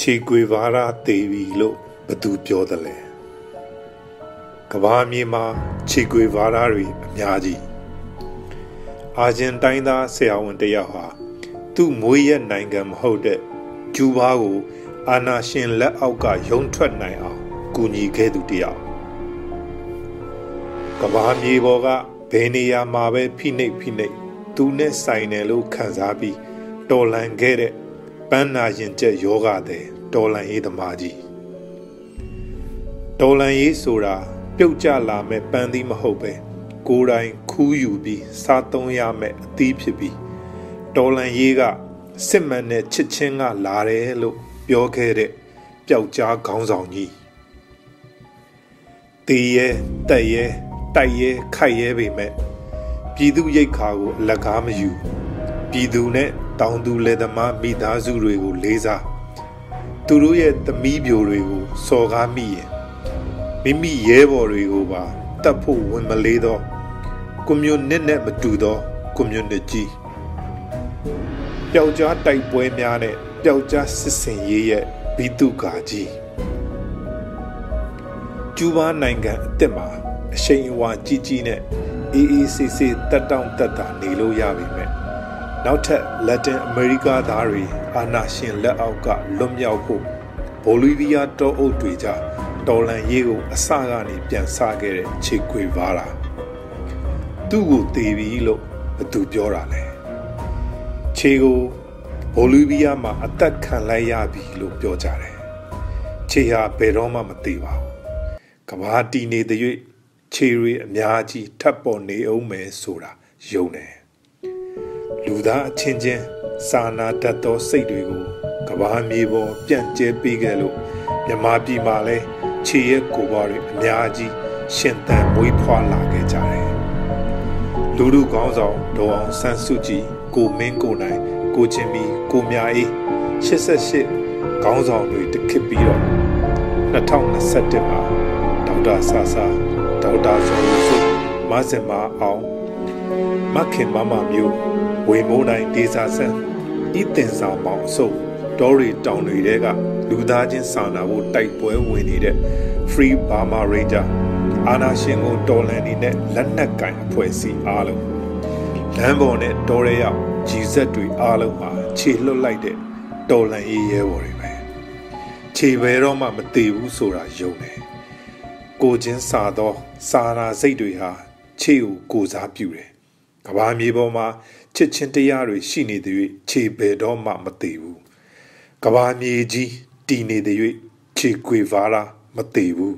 ခြေကွေဗာရတေပြီလို့ဘသူပြောတယ်လဲကဘာမြေမှာခြေကွေဗာရတွေအများကြီးအာဂျင်တိုင်းသားဆရာဝန်တယောက်ဟာသူ့မွေးရနိုင်ငံမဟုတ်တဲ့ကျူးဘားကို အာနာရှင်လက်အောက်ကယုံထွက်နိုင်အောင်ကူညီခဲ့သူတယောက် ကဘာမြေပေါ်ကဘယ်နေရာမှာပဲဖိနှိပ်ဖိနှိပ်သူနဲ့ဆိုင်တယ်လို့ခံစားပြီးတော်လန်ခဲ့တဲ့ပန်းနာရင်ကျက်ယောဂတဲ့တော်လန်ရေးသမားကြီးတော်လန်ရေးဆိုတာပြုတ်ကျလာမဲ့ပန်းသီးမဟုတ်ပဲကိုယ်တိုင်ခူးယူပြီးစားသုံးရမဲ့အသီးဖြစ်ပြီးတော်လန်ရေးကစစ်မှန်တဲ့ချစ်ချင်းကလာတယ်လို့ပြောခဲ့တဲ့ပျောက်ကြားခေါင်းဆောင်ကြီးတေးရဲတက်ရဲ တိုက်ရဲခိုက်ရဲပေမဲ့ပြည်သူရိတ်ခါကိုအလကားမယူပြည်သူနဲ့တောင်သူလယ်သမားမိသားစုတွေကိုလေးစားသူတို့ရဲ့သမီးပြိုတွေကိုစော်ကားမိရင်မိမိရဲဘော်တွေကိုပါတတ်ဖို့ဝင်မလေးတော့ကွန်မြူနစ်နဲ့မတူသောကွန်မြူနစ်ကြီးပျောက်ကြားတိုက်ပွဲများနဲ့ပျောက်ကြားစစ်စင်ရေးရဲ့ဘီတုကာကြီးကျူးဘားနိုင်ငံအစ်စ်မှာ အရှိန်အဝါကြီးကြီးနဲ့အေးအေးဆေးဆေးတက်တောင့်တက်တာနေလို့ရပြီမဲ့နောက်ထပ်လက်တင်အမေရိကသားတွေအာနာရှင်လက်အောက်ကလွတ်မြောက်ဖို့ဘိုလီးဗီးယားတောအုပ်တွေကြတော်လန်ရေးကိုအစကနေပြန်ဆခဲ့တဲ့ခြေခွေပါတာသူ့ကိုတေးပြီလို့ဘသူပြောတာလဲခြေကိုဘိုလီးဗီးယားမှာအသက်ခံလိုက်ရပြီလို့ပြောကြတယ်ခြေဟာဘယ်တော့မှမသေးပါဘူးကဘာတီနေတဲ့၍ ခြေတွေအများကြီးထပ်ပေါ်နေအောင်မယ်ဆိုတာယုံတယ်လူသားအချင်းချင်းစာနာတတ်သောစိတ်တွေကိုကဘာမြေပေါ်ပြန့်ကျဲပေးခဲ့လို့မြမပြည်မှာလဲခြေရဲ့ကိုယ်ပွားတွေအများကြီးရှင်သန်မွေးဖွားလာခဲ့ကြတယ်လူလူကောင်းဆောင်ဒေါ်အောင်ဆန်းစုကြည်ကိုမင်းကိုနိုင်ကိုချင်းမီကိုမြအေး88ခေါင်းဆောင်တွေတခစ်ပြီးတော့2021မှာဒေါက်တာဆာဆာ ဒေါက်တာဇော်စုမဆင်မအောင်မခင်မမမျိုးဝေမိုးတိုင်းဒေစာဆန်းဤတင်စာမောင်အစုပ်တောရီတောင်တွေတဲကလူသားချင်းစာနာဖို့တိုက်ပွဲဝင်နေတဲ့ Free Burma Ranger အာနာရှင်ကိုတော်လန်နေတဲ့လက်နက်ကင်အဖွဲ့အစည်းအားလုံးလမ်းပေါ်နဲ့တော်ရဲရောက်ကြီးဆက်တွေအားလုံးမှာခြေလွတ်လိုက်တဲ့တော်လန်ရေးရဲဘော်တွေပဲခြေပဲတော့မှမသေးဘူးဆိုတာယုံတယ် ကိုချင်းစာသော စာနာစိတ်တွေဟာခြေကိုကိုစားပြုတယ်ကဘာမြေပေါ်မှာချစ်ချင်းတရားတွေရှိနေတဲ့၍ခြေပဲတော့မှမသေးဘူးကဘာမြေကြီးတည်နေတဲ့၍ခြေခွေဗာလာမသေးဘူး